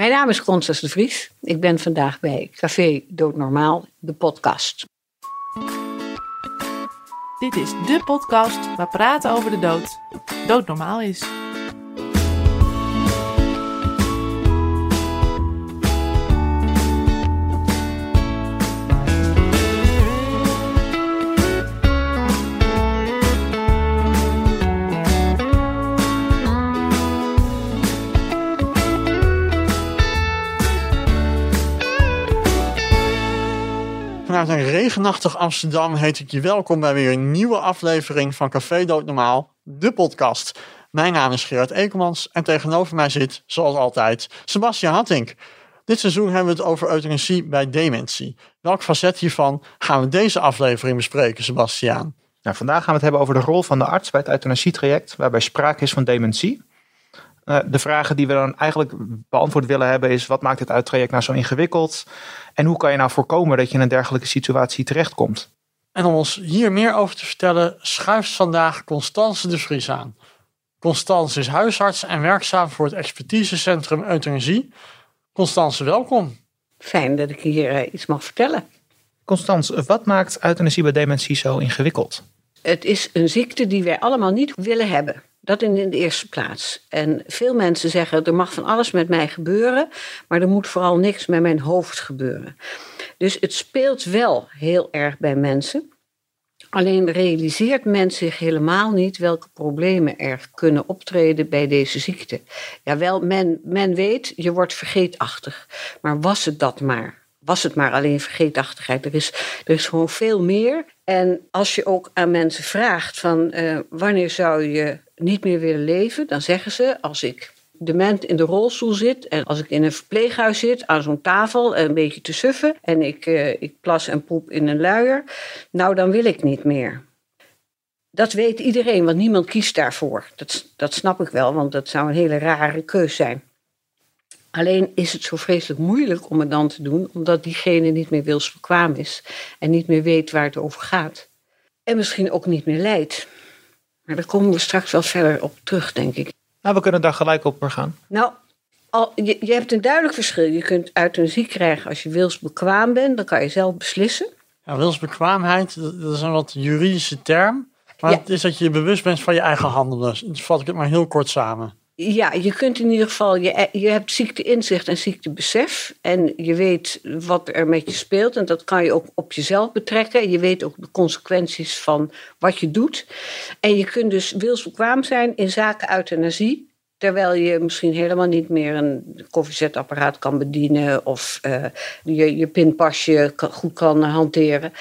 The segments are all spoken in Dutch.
Mijn naam is Constance de Vries. Ik ben vandaag bij Café Doodnormaal, de podcast. Dit is de podcast waar praten over de dood doodnormaal is. Regenachtig Amsterdam heet ik je welkom bij weer een nieuwe aflevering van Café Doodnormaal, de podcast. Mijn naam is Gerard Ekelmans en tegenover mij zit, zoals altijd, Sebastian Hattink. Dit seizoen hebben we het over euthanasie bij dementie. Welk facet hiervan gaan we deze aflevering bespreken, Sebastian? Nou, vandaag gaan we het hebben over de rol van de arts bij het euthanasietraject, waarbij sprake is van dementie. Uh, de vragen die we dan eigenlijk beantwoord willen hebben is: wat maakt het uittraject nou zo ingewikkeld? En hoe kan je nou voorkomen dat je in een dergelijke situatie terechtkomt? En om ons hier meer over te vertellen, schuift vandaag Constance de Vries aan. Constance is huisarts en werkzaam voor het expertisecentrum Euthanasie. Constance, welkom. Fijn dat ik hier uh, iets mag vertellen. Constance, wat maakt euthanasie bij dementie zo ingewikkeld? Het is een ziekte die wij allemaal niet willen hebben. Dat in de eerste plaats. En veel mensen zeggen: er mag van alles met mij gebeuren, maar er moet vooral niks met mijn hoofd gebeuren. Dus het speelt wel heel erg bij mensen. Alleen realiseert men zich helemaal niet welke problemen er kunnen optreden bij deze ziekte. Jawel, men, men weet, je wordt vergeetachtig. Maar was het dat maar? Was het maar alleen vergeetachtigheid? Er is, er is gewoon veel meer. En als je ook aan mensen vraagt van uh, wanneer zou je niet meer willen leven, dan zeggen ze als ik dement in de rolstoel zit en als ik in een verpleeghuis zit aan zo'n tafel een beetje te suffen en ik, uh, ik plas en poep in een luier, nou dan wil ik niet meer. Dat weet iedereen, want niemand kiest daarvoor. Dat, dat snap ik wel, want dat zou een hele rare keus zijn. Alleen is het zo vreselijk moeilijk om het dan te doen, omdat diegene niet meer wilsbekwaam is en niet meer weet waar het over gaat. En misschien ook niet meer leidt. Maar daar komen we straks wel verder op terug, denk ik. Nou, we kunnen daar gelijk op gaan. Nou, al, je, je hebt een duidelijk verschil. Je kunt euthanasie krijgen als je wilsbekwaam bent, dan kan je zelf beslissen. Ja, wilsbekwaamheid, dat is een wat juridische term. Maar Ja. het is dat je je bewust bent van je eigen handelen. Dus vat ik het maar heel kort samen. Ja, je kunt in ieder geval, je, je hebt ziekteinzicht en ziektebesef. En je weet wat er met je speelt. En dat kan je ook op jezelf betrekken. Je weet ook de consequenties van wat je doet. En je kunt dus wilsbekwaam zijn in zaken euthanasie. Terwijl je misschien helemaal niet meer een koffiezetapparaat kan bedienen. Of eh, je, je pinpasje goed kan hanteren.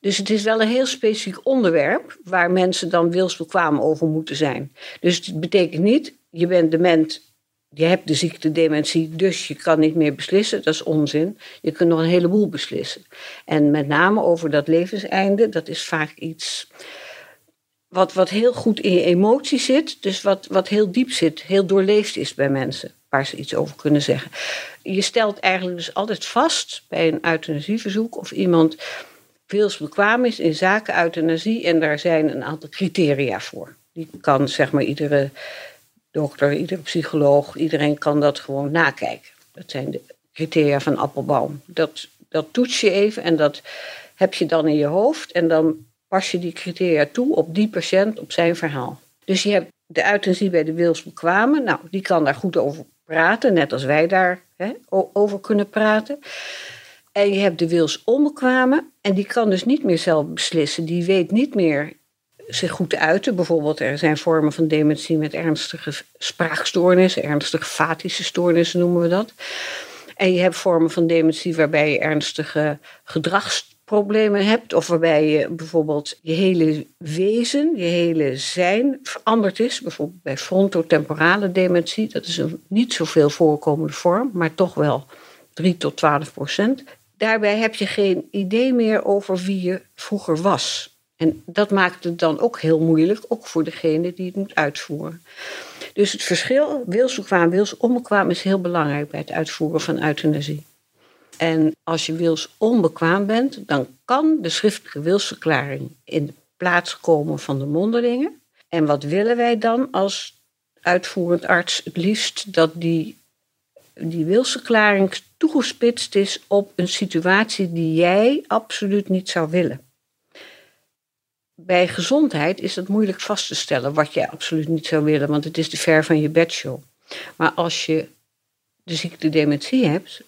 Dus het is wel een heel specifiek onderwerp waar mensen dan wilsbekwaam over moeten zijn. Dus het betekent niet, je bent dement, je hebt de ziekte dementie, dus je kan niet meer beslissen. Dat is onzin. Je kunt nog een heleboel beslissen. En met name over dat levenseinde, dat is vaak iets wat, wat heel goed in je emotie zit. Dus wat, wat heel diep zit, heel doorleefd is bij mensen. Waar ze iets over kunnen zeggen. Je stelt eigenlijk dus altijd vast bij een euthanasieverzoek of iemand wilsbekwaam is in zaken euthanasie. En daar zijn een aantal criteria voor. Die kan zeg maar iedere dokter, iedere psycholoog, iedereen kan dat gewoon nakijken. Dat zijn de criteria van Appelbaum. Dat, dat toets je even en dat heb je dan in je hoofd. En dan pas je die criteria toe op die patiënt, op zijn verhaal. Dus je hebt de euthanasie bij de wilsbekwamen. Nou, die kan daar goed over praten, net als wij daar hè, over kunnen praten. En je hebt de wilsonbekwamen. En die kan dus niet meer zelf beslissen. Die weet niet meer zich goed te uiten. Bijvoorbeeld, er zijn vormen van dementie met ernstige spraakstoornissen, ernstige fatische stoornissen noemen we dat. En je hebt vormen van dementie waarbij je ernstige gedragsproblemen hebt. Of waarbij je bijvoorbeeld je hele wezen, je hele zijn veranderd is. Bijvoorbeeld bij frontotemporale dementie. Dat is een niet zoveel voorkomende vorm, maar toch wel 3 tot 12 procent. Daarbij heb je geen idee meer over wie je vroeger was. En dat maakt het dan ook heel moeilijk, ook voor degene die het moet uitvoeren. Dus het verschil, wilsbekwaam, wilsonbekwaam, is heel belangrijk bij het uitvoeren van euthanasie. En als je wilsonbekwaam bent, dan kan de schriftelijke wilsverklaring in de plaats komen van de mondelingen. En wat willen wij dan als uitvoerend arts het liefst? Dat die die wilsverklaring toegespitst is op een situatie die jij absoluut niet zou willen. Bij gezondheid is het moeilijk vast te stellen wat jij absoluut niet zou willen, want het is te ver van je bedshow. Maar als je de ziekte dementie hebt,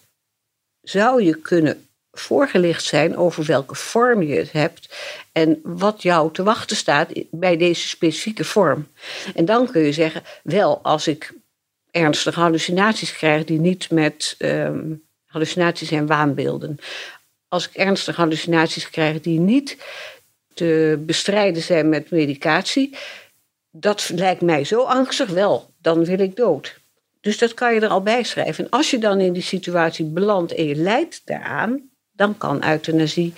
zou je kunnen voorgelicht zijn over welke vorm je het hebt en wat jou te wachten staat bij deze specifieke vorm. En dan kun je zeggen, wel, als ik ernstige hallucinaties krijg die niet met um, hallucinaties en waanbeelden. Als ik ernstige hallucinaties krijg die niet te bestrijden zijn met medicatie, dat lijkt mij zo angstig wel, dan wil ik dood. Dus dat kan je er al bij schrijven. En als je dan in die situatie belandt en je lijdt daaraan, dan kan euthanasie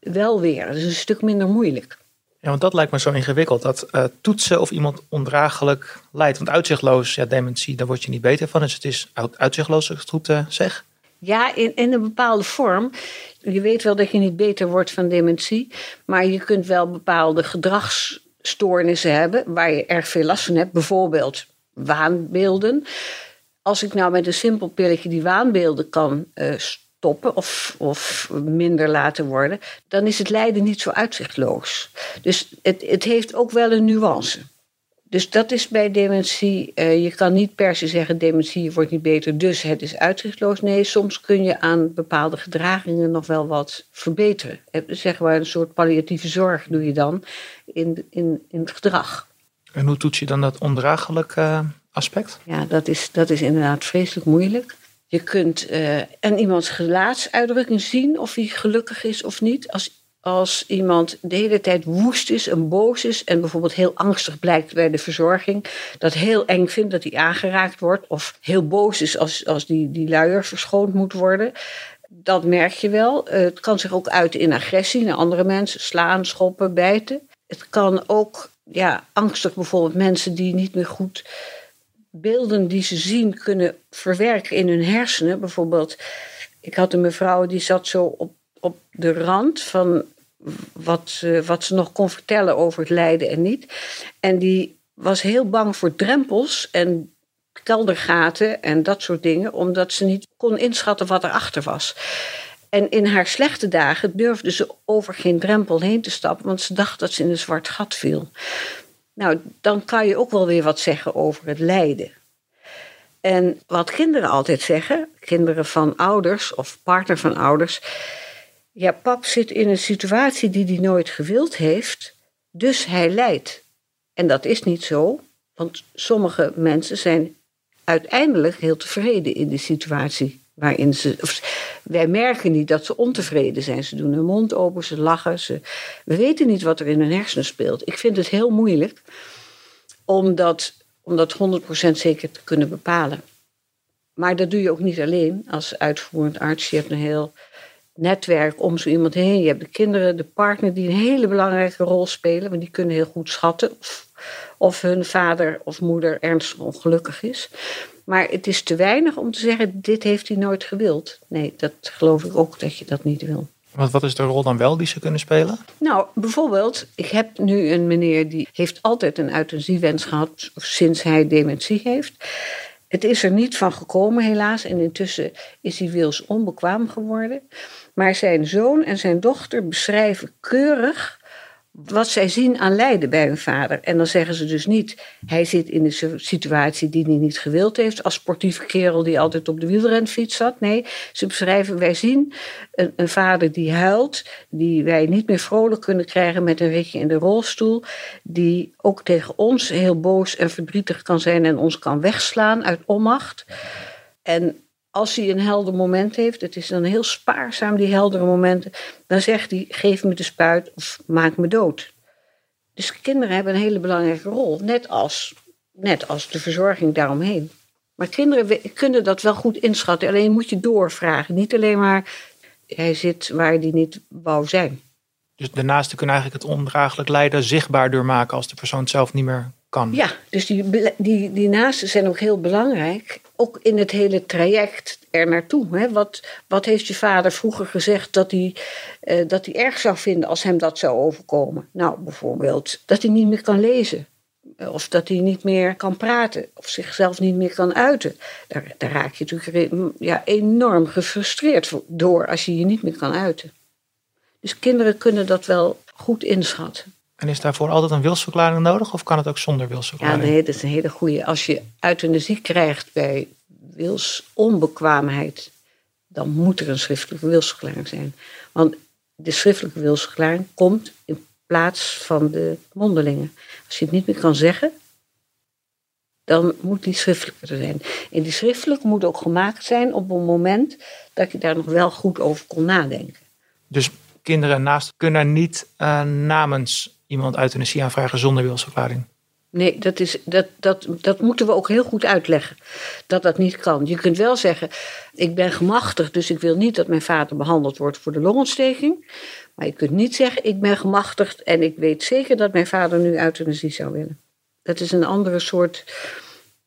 wel weer. Dat is een stuk minder moeilijk. Ja, want dat lijkt me zo ingewikkeld. Dat uh, toetsen of iemand ondraaglijk lijdt. Want uitzichtloos, ja, dementie, daar word je niet beter van. Dus het is uitzichtloos, als ik het goed uh, zeg. Ja, in, in een bepaalde vorm. Je weet wel dat je niet beter wordt van dementie. Maar je kunt wel bepaalde gedragsstoornissen hebben waar je erg veel last van hebt. Bijvoorbeeld waanbeelden. Als ik nou met een simpel pilletje die waanbeelden kan uh, stoppen of, of minder laten worden, dan is het lijden niet zo uitzichtloos. Dus het, het heeft ook wel een nuance. Dus dat is bij dementie. Uh, je kan niet per se zeggen: dementie wordt niet beter, dus het is uitzichtloos. Nee, soms kun je aan bepaalde gedragingen nog wel wat verbeteren. Eh, zeg maar een soort palliatieve zorg doe je dan in, in, in het gedrag. En hoe toets je dan dat ondraaglijk uh, aspect? Ja, dat is, dat is inderdaad vreselijk moeilijk. Je kunt uh, aan iemands gelaatsuitdrukking zien of hij gelukkig is of niet. Als, als iemand de hele tijd woest is en boos is en bijvoorbeeld heel angstig blijkt bij de verzorging, dat heel eng vindt dat hij aangeraakt wordt, of heel boos is als, als die, die luier verschoond moet worden, dat merk je wel. Uh, het kan zich ook uiten in agressie naar andere mensen, slaan, schoppen, bijten. Het kan ook ja, angstig bijvoorbeeld mensen die niet meer goed beelden die ze zien kunnen verwerken in hun hersenen. Bijvoorbeeld, ik had een mevrouw die zat zo op, op de rand van wat, wat ze nog kon vertellen over het lijden en niet. En die was heel bang voor drempels en keldergaten en dat soort dingen, omdat ze niet kon inschatten wat erachter was. En in haar slechte dagen durfde ze over geen drempel heen te stappen, want ze dacht dat ze in een zwart gat viel. Nou, dan kan je ook wel weer wat zeggen over het lijden. En wat kinderen altijd zeggen, kinderen van ouders of partner van ouders. Ja, pap zit in een situatie die hij nooit gewild heeft, dus hij lijdt. En dat is niet zo, want sommige mensen zijn uiteindelijk heel tevreden in de situatie waarin ze. wij merken niet dat ze ontevreden zijn. Ze doen hun mond open, ze lachen. Ze, we weten niet wat er in hun hersenen speelt. Ik vind het heel moeilijk om dat, om dat 100% zeker te kunnen bepalen. Maar dat doe je ook niet alleen als uitvoerend arts. Je hebt een heel netwerk om zo iemand heen. Je hebt de kinderen, de partner die een hele belangrijke rol spelen. Want die kunnen heel goed schatten of, of hun vader of moeder ernstig ongelukkig is. Maar het is te weinig om te zeggen, dit heeft hij nooit gewild. Nee, dat geloof ik ook dat je dat niet wil. Want wat is de rol dan wel die ze kunnen spelen? Nou, bijvoorbeeld, ik heb nu een meneer die heeft altijd een euthanasiewens gehad sinds hij dementie heeft. Het is er niet van gekomen, helaas. En intussen is hij wils onbekwaam geworden. Maar zijn zoon en zijn dochter beschrijven keurig wat zij zien aan lijden bij hun vader. En dan zeggen ze dus niet, hij zit in een situatie die hij niet gewild heeft, als sportieve kerel die altijd op de wielrenfiets zat. Nee, ze beschrijven, wij zien een, een vader die huilt, die wij niet meer vrolijk kunnen krijgen met een ritje in de rolstoel, die ook tegen ons heel boos en verdrietig kan zijn en ons kan wegslaan uit onmacht. En als hij een helder moment heeft, het is dan heel spaarzaam die heldere momenten, dan zegt hij: geef me de spuit of maak me dood. Dus kinderen hebben een hele belangrijke rol, net als, net als de verzorging daaromheen. Maar kinderen kunnen dat wel goed inschatten, alleen moet je doorvragen. Niet alleen maar hij zit waar hij niet wou zijn. Dus de naasten kunnen eigenlijk het ondraaglijk lijden zichtbaar doormaken als de persoon zelf niet meer kan. Ja, dus die, die, die naasten zijn ook heel belangrijk. Ook in het hele traject er naartoe. Wat, wat heeft je vader vroeger gezegd dat hij, uh, dat hij erg zou vinden als hem dat zou overkomen? Nou, bijvoorbeeld dat hij niet meer kan lezen. Of dat hij niet meer kan praten of zichzelf niet meer kan uiten. Daar, daar raak je natuurlijk ja, enorm gefrustreerd door als je je niet meer kan uiten. Dus kinderen kunnen dat wel goed inschatten. En is daarvoor altijd een wilsverklaring nodig of kan het ook zonder wilsverklaring? Ja, nee, dat is een hele goede. Als je euthanasie krijgt bij wilsonbekwaamheid, dan moet er een schriftelijke wilsverklaring zijn. Want de schriftelijke wilsverklaring komt in plaats van de mondelingen. Als je het niet meer kan zeggen, dan moet die schriftelijke er zijn. En die schriftelijke moet ook gemaakt zijn op een moment dat je daar nog wel goed over kon nadenken. Dus kinderen naast kunnen niet uh, namens iemand euthanasie aanvragen zonder wilsverklaring? Nee, dat, is, dat, dat, dat moeten we ook heel goed uitleggen. Dat dat niet kan. Je kunt wel zeggen: Ik ben gemachtigd, dus ik wil niet dat mijn vader behandeld wordt voor de longontsteking. Maar je kunt niet zeggen: Ik ben gemachtigd en ik weet zeker dat mijn vader nu euthanasie zou willen. Dat is een andere soort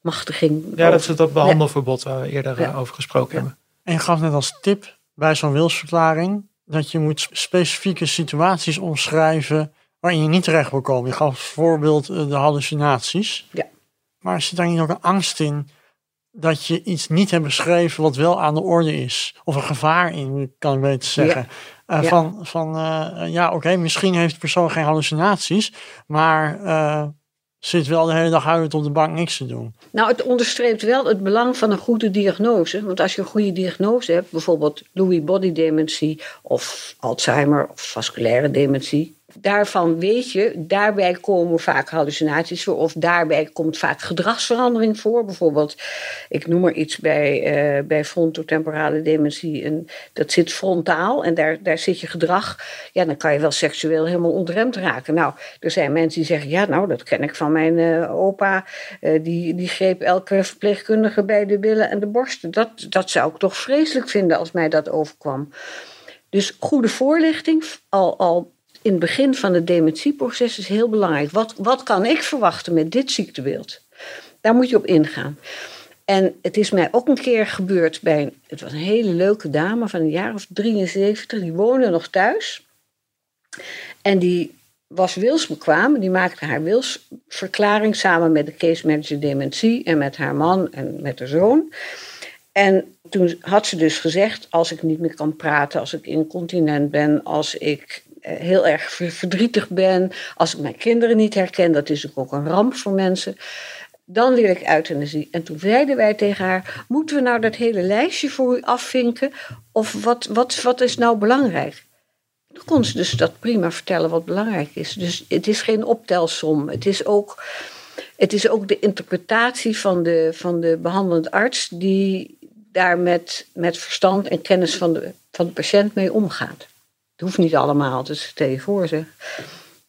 machtiging. Ja, dat is dat behandelverbod waar we eerder eh, over gesproken hebben. En je gaf net als tip bij zo'n wilsverklaring dat je moet specifieke situaties omschrijven waarin je niet terecht wil komen. Je gaf voorbeeld eh, de hallucinaties. Ja. Maar zit daar niet ook een angst in dat je iets niet hebt beschreven wat wel aan de orde is? Of een gevaar in, kan ik beter zeggen. Eh, ja. Van, van uh, ja, oké, misschien heeft de persoon geen hallucinaties, maar uh, zit wel de hele dag huilend op de bank niks te doen. Nou, het onderstreept wel het belang van een goede diagnose. Want als je een goede diagnose hebt, bijvoorbeeld Lewy body dementie of Alzheimer of vasculaire dementie, daarvan weet je, daarbij komen vaak hallucinaties voor, of daarbij komt vaak gedragsverandering voor. Bijvoorbeeld, ik noem er iets bij, uh, bij frontotemporale dementie, en dat zit frontaal en daar, daar zit je gedrag. Ja, dan kan je wel seksueel helemaal ontremd raken. Nou, er zijn mensen die zeggen, ja, nou, dat ken ik van mijn uh, opa, uh, die, die greep elke verpleegkundige bij de billen en de borsten. Dat, dat zou ik toch vreselijk vinden als mij dat overkwam. Dus goede voorlichting, al, al in het begin van het dementieproces is heel belangrijk. Wat, wat kan ik verwachten met dit ziektebeeld? Daar moet je op ingaan. En het is mij ook een keer gebeurd bij een, het was een hele leuke dame van een jaar of 73, die woonde nog thuis. En die was wilsbekwaam, die maakte haar wilsverklaring samen met de case manager dementie en met haar man en met haar zoon. En toen had ze dus gezegd: als ik niet meer kan praten, als ik incontinent ben, als ik heel erg verdrietig ben, als ik mijn kinderen niet herken, dat is ook een ramp voor mensen, dan wil ik euthanasie. En toen zeiden wij tegen haar: moeten we nou dat hele lijstje voor u afvinken? Of wat, wat, wat is nou belangrijk? Toen kon ze dus dat prima vertellen wat belangrijk is. Dus het is geen optelsom. Het is ook, het is ook de interpretatie van de, van de behandelend arts die daar met, met verstand en kennis van de, van de patiënt mee omgaat. Het hoeft niet allemaal, dus stel je voor zeg.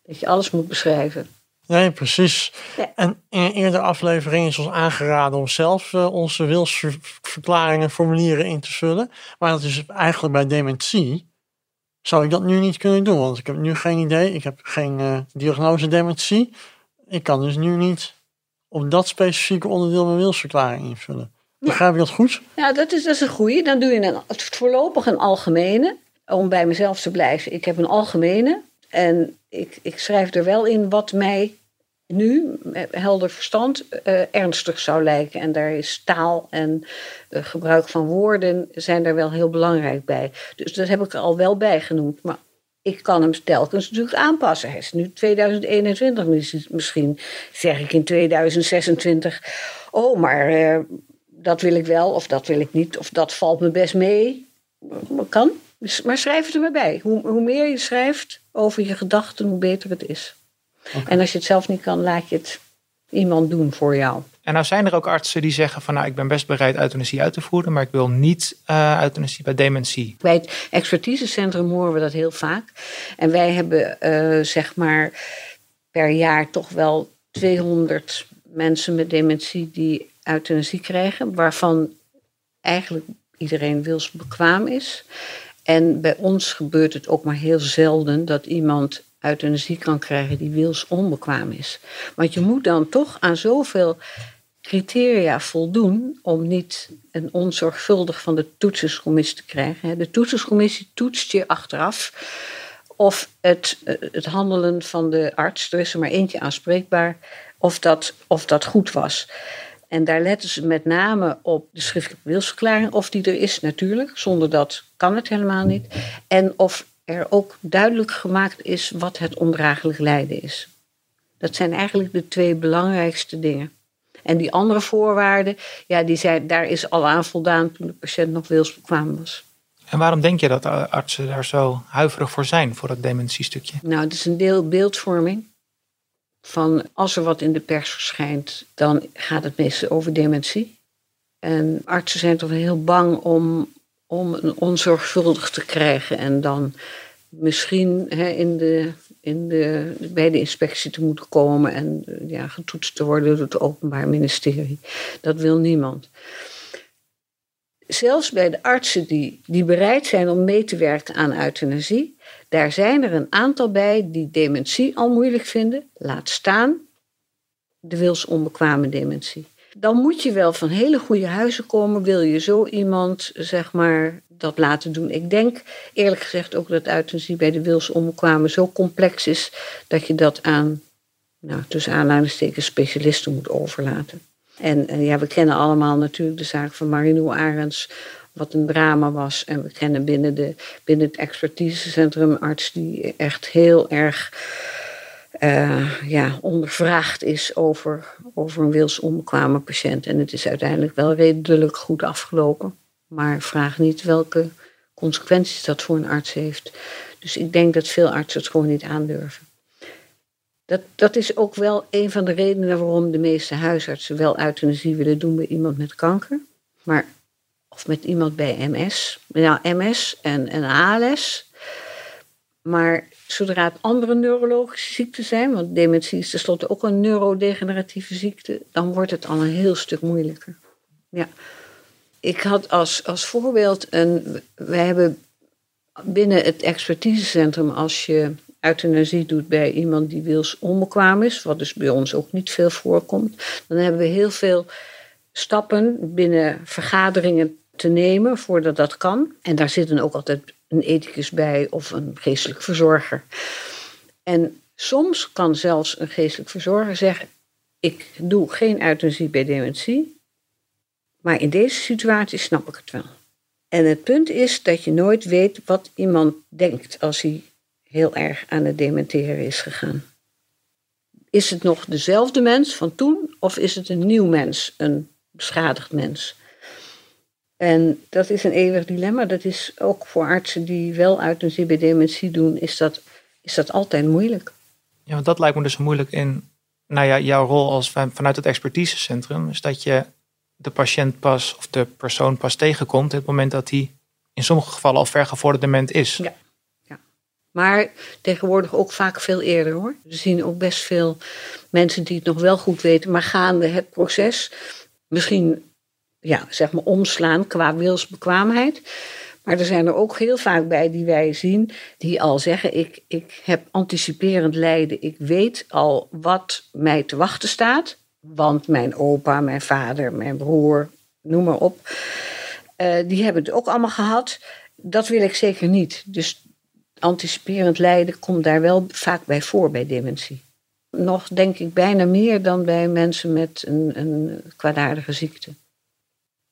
Dat je alles moet beschrijven. Nee, precies. En in een eerdere aflevering is ons aangeraden om zelf uh, onze wilsverklaringen, formulieren in te vullen. Maar dat is eigenlijk bij dementie. Zou ik dat nu niet kunnen doen? Want ik heb nu geen idee. Ik heb geen uh, diagnose dementie. Ik kan dus nu niet op dat specifieke onderdeel mijn wilsverklaring invullen. Begrijp ik dat goed? Ja, dat is, dat is een goede. Dan doe je een, voorlopig een algemene om bij mezelf te blijven. Ik heb een algemene en ik, ik schrijf er wel in wat mij nu, helder verstand, uh, ernstig zou lijken. En daar is taal en uh, gebruik van woorden zijn daar wel heel belangrijk bij. Dus dat heb ik er al wel bij genoemd. Maar ik kan hem telkens natuurlijk aanpassen. Hij is nu 2021 misschien, zeg ik in 2026. Oh, maar dat wil ik wel of dat wil ik niet of dat valt me best mee. Kan. Dus, maar schrijf het er maar bij. Hoe, hoe meer je schrijft over je gedachten, hoe beter het is. En als je het zelf niet kan, laat je het iemand doen voor jou. En nou zijn er ook artsen die zeggen van nou ik ben best bereid euthanasie uit te voeren, maar ik wil niet uh, euthanasie bij dementie. Bij het expertisecentrum horen we dat heel vaak. En wij hebben uh, zeg maar per jaar toch wel 200 mensen met dementie die euthanasie krijgen, waarvan eigenlijk iedereen wilsbekwaam is. En bij ons gebeurt het ook maar heel zelden dat iemand euthanasie kan krijgen die wils onbekwaam is. Want je moet dan toch aan zoveel criteria voldoen om niet een onzorgvuldig van de toetsingscommissie te krijgen. De toetsingscommissie toetst je achteraf of het, het handelen van de arts, er is er maar eentje aanspreekbaar, of dat, of dat goed was. En daar letten ze met name op de schriftelijke wilsverklaring, of die er is natuurlijk. Zonder dat kan het helemaal niet. En of er ook duidelijk gemaakt is wat het ondraaglijk lijden is. Dat zijn eigenlijk de twee belangrijkste dingen. En die andere voorwaarden, ja, die zijn, daar is al aan voldaan toen de patiënt nog wilsbekwaam was. En waarom denk je dat artsen daar zo huiverig voor zijn, voor dat dementiestukje? Nou, het is een deel beeldvorming. Van als er wat in de pers verschijnt, dan gaat het meestal over dementie. En artsen zijn toch heel bang om, om een onzorgvuldig te krijgen en dan misschien hè, in de, in de, bij de inspectie te moeten komen en ja, getoetst te worden door het Openbaar Ministerie. Dat wil niemand. Zelfs bij de artsen die, die bereid zijn om mee te werken aan euthanasie, daar zijn er een aantal bij die dementie al moeilijk vinden, laat staan de wilsonbekwame dementie. Dan moet je wel van hele goede huizen komen, wil je zo iemand, zeg maar, dat laten doen. Ik denk eerlijk gezegd ook dat euthanasie bij de wilsonbekwame zo complex is dat je dat aan, nou, tussen aanleidingstekens, specialisten moet overlaten. En, en, ja, we kennen allemaal natuurlijk de zaak van Marinou Arends wat een drama was. En we kennen binnen, de, binnen het expertisecentrum arts die echt heel erg uh, ja, ondervraagd is over, over een wilsonbekwame patiënt. En het is uiteindelijk wel redelijk goed afgelopen. Maar vraag niet welke consequenties dat voor een arts heeft. Dus ik denk dat veel artsen het gewoon niet aandurven. Dat, dat is ook wel een van de redenen waarom de meeste huisartsen wel euthanasie willen doen bij iemand met kanker. Maar of met iemand bij MS. Ja, MS en, en ALS. Maar zodra het andere neurologische ziekten zijn, want dementie is tenslotte ook een neurodegeneratieve ziekte, dan wordt het al een heel stuk moeilijker. Ja. Ik had als, als voorbeeld een. We hebben binnen het expertisecentrum, als je euthanasie doet bij iemand die wils onbekwaam is, wat dus bij ons ook niet veel voorkomt, dan hebben we heel veel stappen binnen vergaderingen te nemen voordat dat kan. En daar zit dan ook altijd een ethicus bij of een geestelijk verzorger. En soms kan zelfs een geestelijk verzorger zeggen: Ik doe geen euthanasie bij dementie, maar in deze situatie snap ik het wel. En het punt is dat je nooit weet wat iemand denkt als hij heel erg aan het dementeren is gegaan. Is het nog dezelfde mens van toen of is het een nieuw mens, een beschadigd mens? En dat is een eeuwig dilemma. Dat is ook voor artsen die wel uit een CBD-dementie doen, is dat, is dat altijd moeilijk. Ja, want dat lijkt me dus moeilijk in nou ja, jouw rol als vanuit het expertisecentrum. Is dat je de patiënt pas of de persoon pas tegenkomt op het moment dat hij in sommige gevallen al vergevorderd dement is. Ja. ja. Maar tegenwoordig ook vaak veel eerder hoor. We zien ook best veel mensen die het nog wel goed weten, maar gaande het proces, misschien ja, zeg maar omslaan qua wilsbekwaamheid. Maar er zijn er ook heel vaak bij die wij zien, die al zeggen: ik, ik heb anticiperend lijden. Ik weet al wat mij te wachten staat. Want mijn opa, mijn vader, mijn broer, noem maar op. Uh, die hebben het ook allemaal gehad. Dat wil ik zeker niet. Dus anticiperend lijden komt daar wel vaak bij voor bij dementie. Nog denk ik bijna meer dan bij mensen met een, een kwaadaardige ziekte.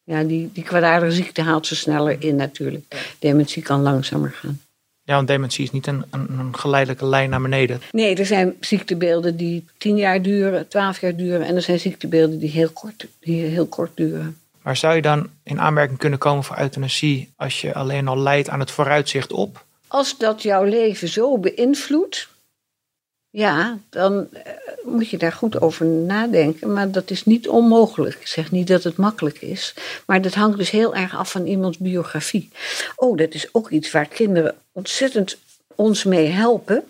Ja, die, die kwaadaardige ziekte haalt ze sneller in natuurlijk. Dementie kan langzamer gaan. Ja, want dementie is niet een, een, een, geleidelijke lijn naar beneden. Nee, er zijn ziektebeelden die tien jaar duren, twaalf jaar duren. En er zijn ziektebeelden die heel kort, die heel kort duren. Maar zou je dan in aanmerking kunnen komen voor euthanasie als je alleen al lijdt aan het vooruitzicht op? Als dat jouw leven zo beïnvloedt, ja, dan eh, moet je daar goed over nadenken. Maar dat is niet onmogelijk. Ik zeg niet dat het makkelijk is. Maar dat hangt dus heel erg af van iemands biografie. Oh, dat is ook iets waar kinderen ontzettend ons mee helpen.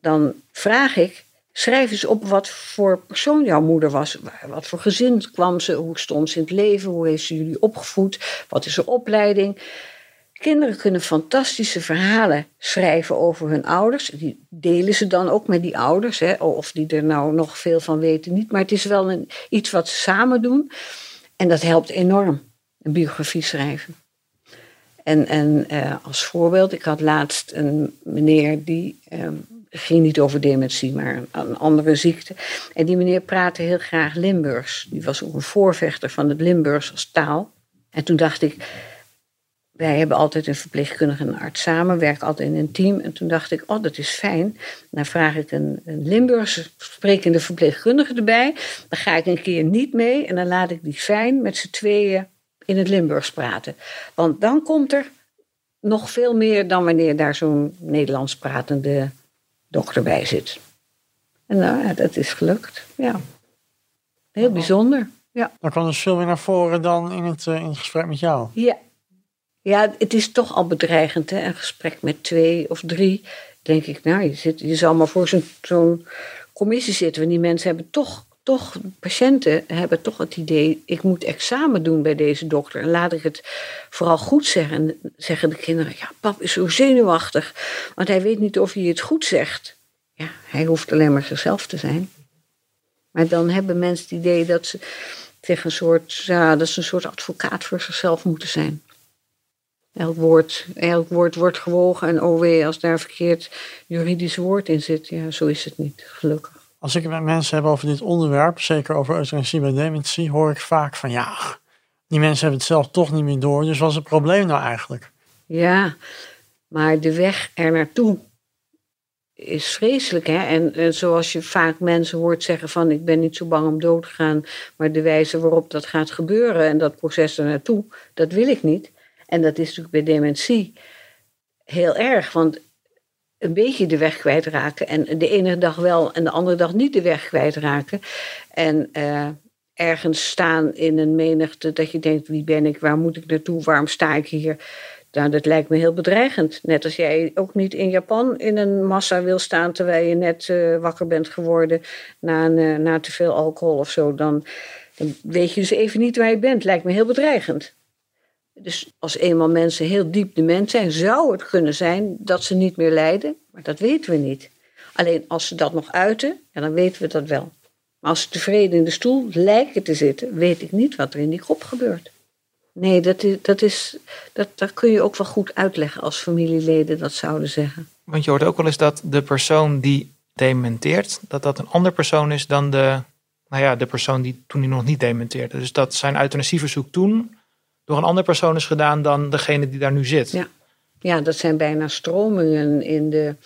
Dan vraag ik, schrijf eens op wat voor persoon jouw moeder was. Wat voor gezin kwam ze? Hoe stond ze in het leven? Hoe heeft ze jullie opgevoed? Wat is haar opleiding? Kinderen kunnen fantastische verhalen schrijven over hun ouders. Die delen ze dan ook met die ouders. Hè? Of die er nou nog veel van weten, niet. Maar het is wel een, iets wat ze samen doen. En dat helpt enorm, een biografie schrijven. En, en eh, als voorbeeld, ik had laatst een meneer die eh, ging niet over dementie, maar een andere ziekte. En die meneer praatte heel graag Limburgs. Die was ook een voorvechter van het Limburgs als taal. En toen dacht ik, wij hebben altijd een verpleegkundige en een arts samen, werken altijd in een team. En toen dacht ik, oh, dat is fijn. Dan vraag ik een, een Limburgse sprekende verpleegkundige erbij. Dan ga ik een keer niet mee en dan laat ik die fijn met z'n tweeën in het Limburgs praten. Want dan komt er nog veel meer dan wanneer daar zo'n Nederlands pratende dokter bij zit. En nou, ja, dat is gelukt. Ja. Heel bijzonder. Ja. Dan kwam dus veel meer naar voren dan in het, uh, in het gesprek met jou. Ja. Ja, het is toch al bedreigend, hè? een gesprek met twee of drie. Denk ik, nou, je, zit, je zal maar voor zo'n commissie zitten. Want die mensen hebben toch, toch, patiënten hebben toch het idee: ik moet examen doen bij deze dokter. En laat ik het vooral goed zeggen. En zeggen de kinderen: ja, pap is zo zenuwachtig, want hij weet niet of hij het goed zegt. Ja, hij hoeft alleen maar zichzelf te zijn. Maar dan hebben mensen het idee dat ze tegen een soort, ja, dat ze een soort advocaat voor zichzelf moeten zijn. Elk woord, elk woord wordt gewogen en oh wee, als daar verkeerd juridisch woord in zit. Ja, zo is het niet, gelukkig. Als ik het met mensen heb over dit onderwerp, zeker over euthanasie bij dementie, hoor ik vaak van ja, die mensen hebben het zelf toch niet meer door. Dus wat is het probleem nou eigenlijk? Ja, maar de weg er naartoe is vreselijk. Hè? En, en, zoals je vaak mensen hoort zeggen van ik ben niet zo bang om dood te gaan, maar de wijze waarop dat gaat gebeuren en dat proces er naartoe, dat wil ik niet. En dat is natuurlijk bij dementie heel erg, want een beetje de weg kwijtraken en de ene dag wel en de andere dag niet de weg kwijtraken. En uh, ergens staan in een menigte dat je denkt wie ben ik, waar moet ik naartoe, waarom sta ik hier? Nou, dat lijkt me heel bedreigend. Net als jij ook niet in Japan in een massa wil staan terwijl je net uh, wakker bent geworden na, uh, na te veel alcohol of zo. Dan weet je dus even niet waar je bent. Lijkt me heel bedreigend. Dus als eenmaal mensen heel diep dement zijn, zou het kunnen zijn dat ze niet meer lijden. Maar dat weten we niet. Alleen als ze dat nog uiten, ja, dan weten we dat wel. Maar als ze tevreden in de stoel lijken te zitten, weet ik niet wat er in die groep gebeurt. Nee, dat, is, dat, is, dat, kun je ook wel goed uitleggen als familieleden dat zouden zeggen. Want je hoort ook wel eens dat de persoon die dementeert, dat dat een ander persoon is dan de, nou ja, de persoon die toen hij nog niet dementeerde. Dus dat zijn euthanasieverzoek toen door een andere persoon is gedaan dan degene die daar nu zit. Ja, ja dat zijn bijna stromingen in de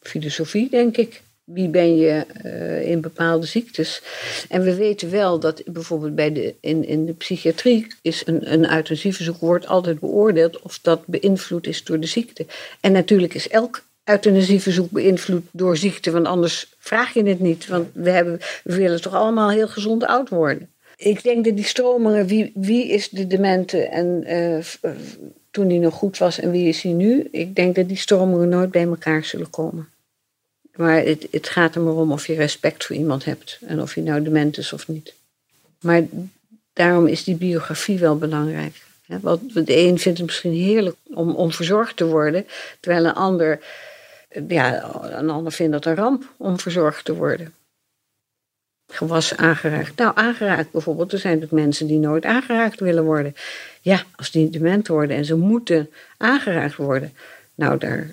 filosofie, denk ik wie ben je uh, in bepaalde ziektes. En we weten wel dat bijvoorbeeld bij de, in, in de psychiatrie is een, een euthanasieverzoek wordt altijd beoordeeld of dat beïnvloed is door de ziekte. En natuurlijk is elk euthanasieverzoek beïnvloed door ziekte, want anders vraag je het niet. Want we, hebben, we willen toch allemaal heel gezond oud worden. Ik denk dat die stromingen, wie, wie is de demente en uh, toen die nog goed was en wie is hij nu? Ik denk dat die stromingen nooit bij elkaar zullen komen. Maar het, het gaat er maar om of je respect voor iemand hebt. En of je nou dement is of niet. Maar daarom is die biografie wel belangrijk. Want de een vindt het misschien heerlijk om, om verzorgd te worden. Terwijl een ander, ja, een ander vindt het een ramp om verzorgd te worden. Gewas aangeraakt. Nou, aangeraakt bijvoorbeeld. Er zijn ook mensen die nooit aangeraakt willen worden. Ja, als die dement worden en ze moeten aangeraakt worden. Nou, daar,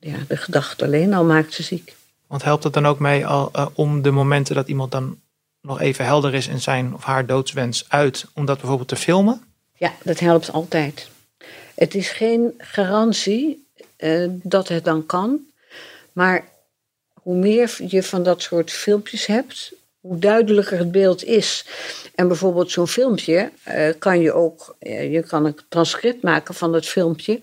ja, de gedachte alleen al maakt ze ziek. Want helpt het dan ook mee al, uh, om de momenten dat iemand dan nog even helder is in zijn of haar doodswens uit, om dat bijvoorbeeld te filmen? Ja, dat helpt altijd. Het is geen garantie uh, dat het dan kan, maar hoe meer je van dat soort filmpjes hebt, hoe duidelijker het beeld is. En bijvoorbeeld zo'n filmpje uh, kan je ook, je kan een transcript maken van het filmpje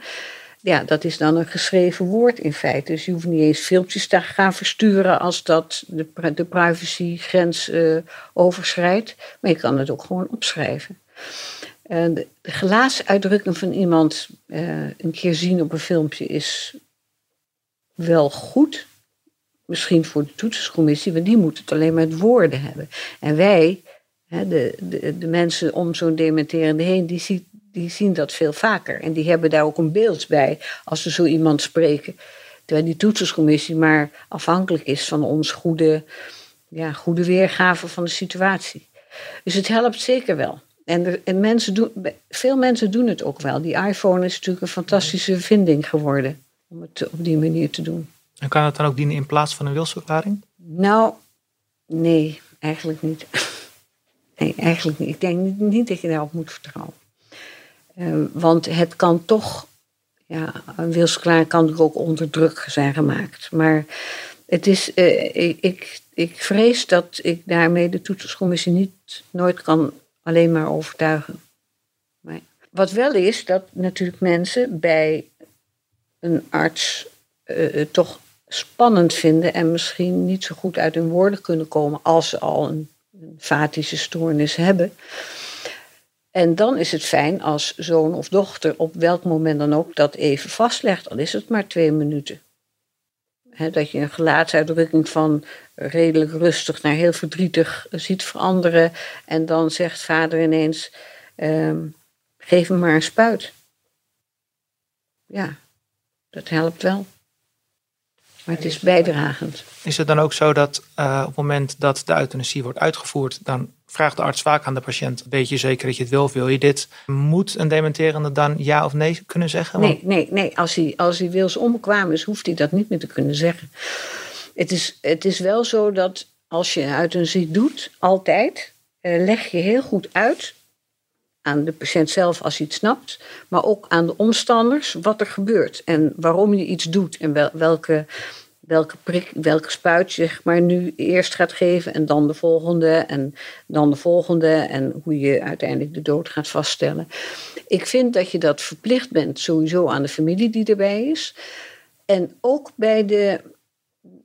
ja, dat is dan een geschreven woord in feite. Dus je hoeft niet eens filmpjes te gaan versturen als dat de, privacygrens uh, overschrijdt. Maar je kan het ook gewoon opschrijven. De, gelaatsuitdrukking van iemand een keer zien op een filmpje is wel goed. Misschien voor de toetserscommissie, want die moet het alleen met woorden hebben. En wij, de, de, de mensen om zo'n dementerende heen, die, die zien dat veel vaker. En die hebben daar ook een beeld bij als ze zo iemand spreken. Terwijl die toetserscommissie maar afhankelijk is van ons goede, ja, goede weergave van de situatie. Dus het helpt zeker wel. En, en mensen doen, veel mensen doen het ook wel. Die iPhone is natuurlijk een fantastische vinding geworden om het op die manier te doen. En kan het dan ook dienen in plaats van een wilsverklaring? Nou, nee, eigenlijk niet. Nee, eigenlijk niet. Ik denk niet, dat je daarop moet vertrouwen. Uh, want het kan toch, ja, een wilsverklaring kan natuurlijk ook onder druk zijn gemaakt. Maar het is, uh, ik, ik, ik, vrees dat ik daarmee de toetsingscommissie niet nooit kan alleen maar overtuigen. Maar wat wel is, dat natuurlijk mensen bij een arts uh, toch spannend vinden en misschien niet zo goed uit hun woorden kunnen komen als ze al een, een fatische stoornis hebben. En dan is het fijn als zoon of dochter op welk moment dan ook dat even vastlegt, al is het maar twee minuten. dat je een gelaatsuitdrukking van redelijk rustig naar heel verdrietig ziet veranderen. En dan zegt vader ineens: ehm, geef me maar een spuit. Ja, dat helpt wel. Maar het is bijdragend. Is het dan ook zo dat uh, op het moment dat de euthanasie wordt uitgevoerd, dan vraagt de arts vaak aan de patiënt: Weet je zeker dat je het wil? Wil je dit? Moet een dementerende dan ja of nee kunnen zeggen? Nee, nee, nee. Als hij, als hij wils onbekwaam is, hoeft hij dat niet meer te kunnen zeggen. Het is, het is wel zo dat als je euthanasie doet, altijd, uh, leg je heel goed uit aan de patiënt zelf als hij het snapt, maar ook aan de omstanders wat er gebeurt en waarom je iets doet en wel, welke, welke, prik, spuit je zeg maar, nu eerst gaat geven en dan de volgende en dan de volgende en hoe je uiteindelijk de dood gaat vaststellen. Ik vind dat je dat verplicht bent sowieso aan de familie die erbij is en ook bij de,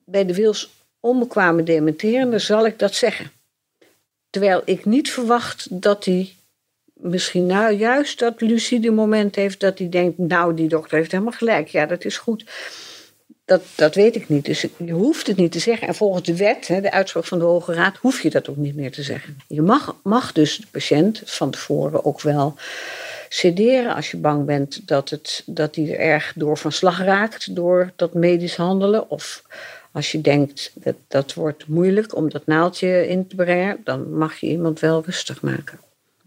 bij de wils onbekwame dementerende zal ik dat zeggen. Terwijl ik niet verwacht dat hij misschien nou juist dat lucide moment heeft dat hij denkt, nou die dokter heeft helemaal gelijk, ja dat is goed. Dat, dat weet ik niet. Dus je hoeft het niet te zeggen. En volgens de wet, de uitspraak van de Hoge Raad, hoef je dat ook niet meer te zeggen. Je mag, mag dus de patiënt van tevoren ook wel sederen als je bang bent dat, het, dat hij er erg door van slag raakt door dat medisch handelen. Of als je denkt dat dat wordt moeilijk om dat naaldje in te brengen, dan mag je iemand wel rustig maken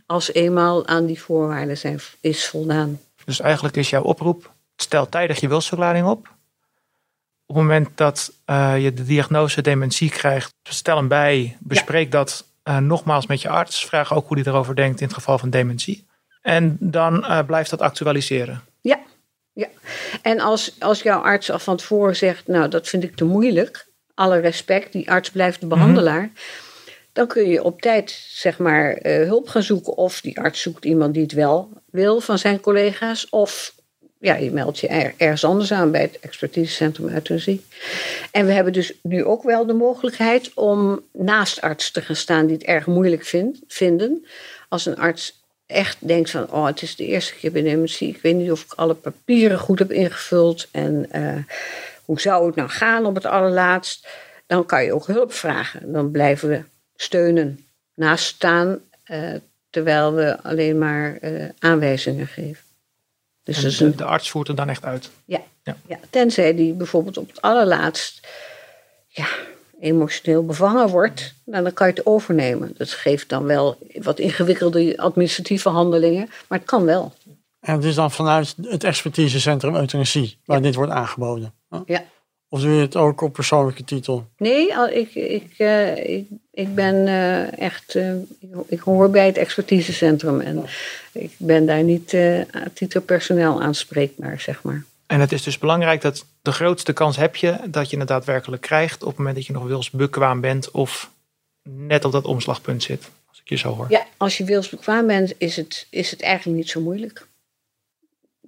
als eenmaal aan die voorwaarden zijn, is voldaan. Dus eigenlijk is jouw oproep, stel tijdig je wilsverklaring op. Op het moment dat uh, je de diagnose dementie krijgt, stel hem bij, bespreek dat uh, nogmaals met je arts. Vraag ook hoe hij erover denkt in het geval van dementie. En dan uh, blijft dat actualiseren. Ja, ja. En als, als jouw arts al van tevoren zegt, nou dat vind ik te moeilijk, alle respect, die arts blijft de behandelaar. Mm -hmm dan kun je op tijd zeg maar, uh, hulp gaan zoeken. Of die arts zoekt iemand die het wel wil van zijn collega's. Of ja, je meldt je er, ergens anders aan bij het expertisecentrum euthanasie. En we hebben dus nu ook wel de mogelijkheid om naast arts te gaan staan die het erg moeilijk vind, vinden. Als een arts echt denkt van, oh, het is de eerste keer bij dementie. Ik weet niet of ik alle papieren goed heb ingevuld. En uh, hoe zou het nou gaan op het allerlaatst? Dan kan je ook hulp vragen. Dan blijven we steunen, naast staan, uh, terwijl we alleen maar uh, aanwijzingen geven. Dus en de, een... de, arts voert er dan echt uit? Ja, ja. ja, tenzij die bijvoorbeeld op het allerlaatst ja, emotioneel bevangen wordt, nou, dan kan je het overnemen. Dat geeft dan wel wat ingewikkelde administratieve handelingen, maar het kan wel. En het is dan vanuit het expertisecentrum euthanasie waar dit wordt aangeboden? Ja. Of doe je het ook op persoonlijke titel? Nee, ik, ik, uh, ik, ik, ben uh, echt. Uh, ik hoor bij het expertisecentrum en ik ben daar niet titel personeel aanspreekbaar, zeg maar. En het is dus belangrijk dat de grootste kans heb je dat je het daadwerkelijk krijgt op het moment dat je nog wilsbekwaam bent of net op dat omslagpunt zit, als ik je zo hoor. Ja, als je wilsbekwaam bent, is het, is het eigenlijk niet zo moeilijk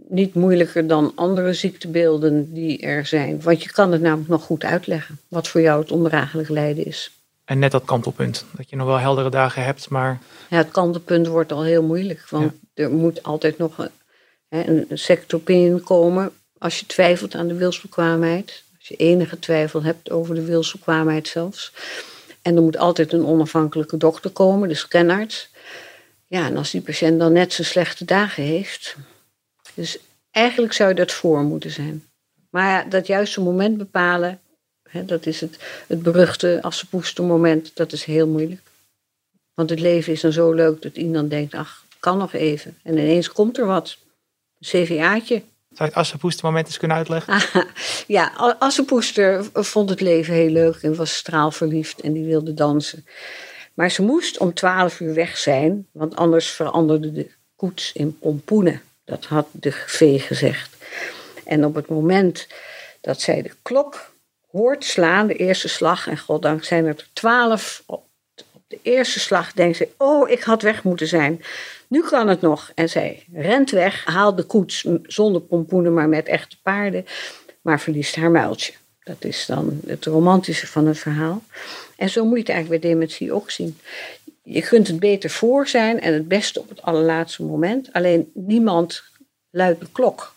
niet moeilijker dan andere ziektebeelden die er zijn. Want je kan het namelijk nog goed uitleggen wat voor jou het ondraaglijk lijden is. En net dat kantelpunt, dat je nog wel heldere dagen hebt, maar. Ja, het kantelpunt wordt al heel moeilijk, want er moet altijd nog een, een second opinion komen als je twijfelt aan de wilsbekwaamheid. Als je enige twijfel hebt over de wilsbekwaamheid zelfs. En er moet altijd een onafhankelijke dokter komen, de scanarts. Ja, en als die patiënt dan net zijn slechte dagen heeft, dus eigenlijk zou dat voor moeten zijn. Maar dat juiste moment bepalen, hè, dat is het, het beruchte assepoester moment, dat is heel moeilijk. Want het leven is dan zo leuk dat iemand denkt, ach, kan nog even. En ineens komt er wat. Een CVA'tje. Zou je het Assepoester-moment eens kunnen uitleggen? ja, Assepoester vond het leven heel leuk en was straalverliefd en die wilde dansen. Maar ze moest om twaalf uur weg zijn, want anders veranderde de koets in pompoenen. Dat had de vee gezegd. En op het moment dat zij de klok hoort slaan, de eerste slag, en goddank zijn er twaalf op de eerste slag denkt ze, oh, ik had weg moeten zijn. Nu kan het nog. En zij rent weg, haalt de koets zonder pompoenen, maar met echte paarden, maar verliest haar muiltje. Dat is dan het romantische van het verhaal. En zo moet je het eigenlijk bij dementie ook zien. Je kunt het beter voor zijn en het beste op het allerlaatste moment. Alleen niemand luidt de klok.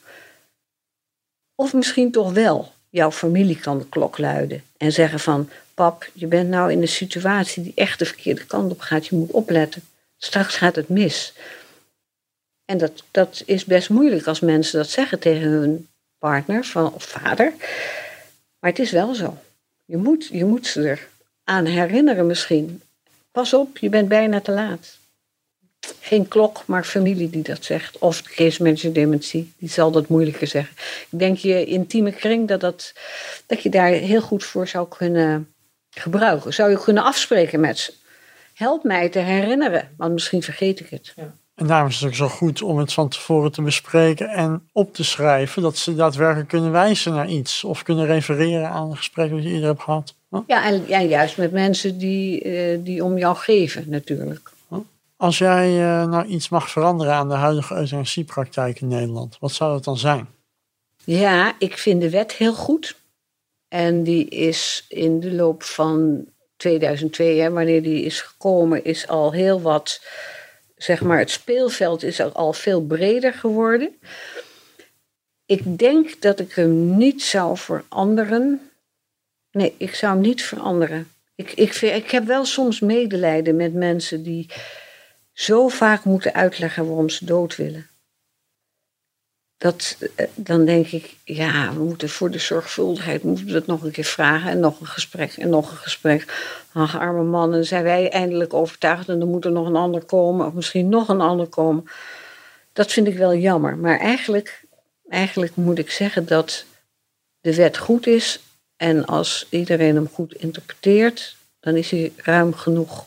Of misschien toch wel. Jouw familie kan de klok luiden en zeggen van... pap, je bent nou in een situatie die echt de verkeerde kant op gaat. Je moet opletten. Straks gaat het mis. En dat, dat is best moeilijk als mensen dat zeggen tegen hun partner van, of vader. Maar het is wel zo. Je moet, je moet ze er aan herinneren misschien. Pas op, je bent bijna te laat. Geen klok, maar familie die dat zegt. Of manager dementie, die zal dat moeilijker zeggen. Ik denk je intieme kring dat, dat, dat je daar heel goed voor zou kunnen gebruiken. Zou je kunnen afspreken met ze. Help mij te herinneren, want misschien vergeet ik het. En daarom is het ook zo goed om het van tevoren te bespreken en op te schrijven, dat ze daadwerkelijk kunnen wijzen naar iets of kunnen refereren aan een gesprek dat je eerder hebt gehad. Huh? Ja, en, ja, juist met mensen die, eh, die om jou geven natuurlijk. Als jij eh, nou iets mag veranderen aan de huidige euthanasiepraktijk in Nederland, wat zou dat dan zijn? Ja, ik vind de wet heel goed. En die is in de loop van 2002, hè, wanneer die is gekomen, is al heel wat, zeg maar, het speelveld is al veel breder geworden. Ik denk dat ik hem niet zou veranderen. Nee, ik zou hem niet veranderen. Ik, ik, ik heb wel soms medelijden met mensen die zo vaak moeten uitleggen waarom ze dood willen dat, eh, dan denk ik, ja, we moeten voor de zorgvuldigheid moeten we dat nog een keer vragen en nog een gesprek en nog een gesprek. Ach, arme man, en zijn wij eindelijk overtuigd en dan moet er nog een ander komen of misschien nog een ander komen. Dat vind ik wel jammer. Maar eigenlijk, eigenlijk moet ik zeggen dat de wet goed is en als iedereen hem goed interpreteert, dan is hij ruim genoeg.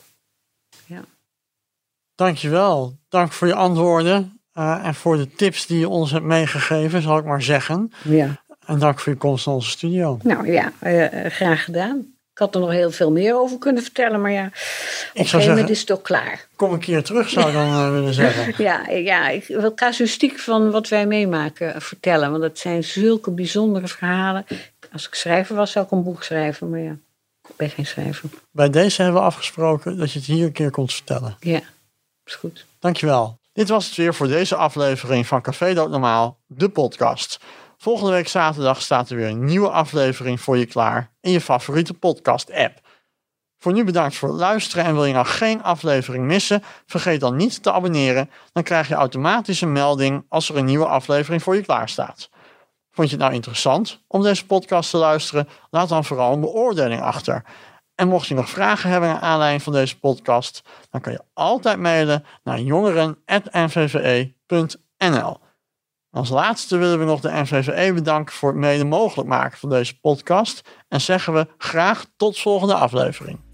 Dankjewel. Dank voor je antwoorden eh, en voor de tips die je ons hebt meegegeven, zal ik maar zeggen. Ja. En dank voor je komst naar onze studio. Nou ja, eh, graag gedaan. Ik had er nog heel veel meer over kunnen vertellen, maar ja, op een gegeven zeggen- moment is het ook klaar. Kom een keer terug, zou ik dan eh, willen zeggen. Ja, ja, ik wil casuïstiek van wat wij meemaken vertellen. Want het zijn zulke bijzondere verhalen. Als ik schrijver was, zou ik een boek schrijven. Maar ja, ik ben geen schrijver. Bij deze hebben we afgesproken dat je het hier een keer komt vertellen. Ja, is goed. Dankjewel. Dit was het weer voor deze aflevering van Café Dood Normaal, de podcast. Volgende week zaterdag staat er weer een nieuwe aflevering voor je klaar in je favoriete podcast-app. Voor nu bedankt voor het luisteren en wil je nou geen aflevering missen, vergeet dan niet te abonneren. Dan krijg je automatisch een melding als er een nieuwe aflevering voor je klaar staat. Vond je het nou interessant om deze podcast te luisteren? Laat dan vooral een beoordeling achter. En mocht je nog vragen hebben naar aanleiding van deze podcast, dan kan je altijd mailen naar jongeren.nvve.nl. Als laatste willen we nog de NVVE bedanken voor het mede mogelijk maken van deze podcast en zeggen we graag tot volgende aflevering.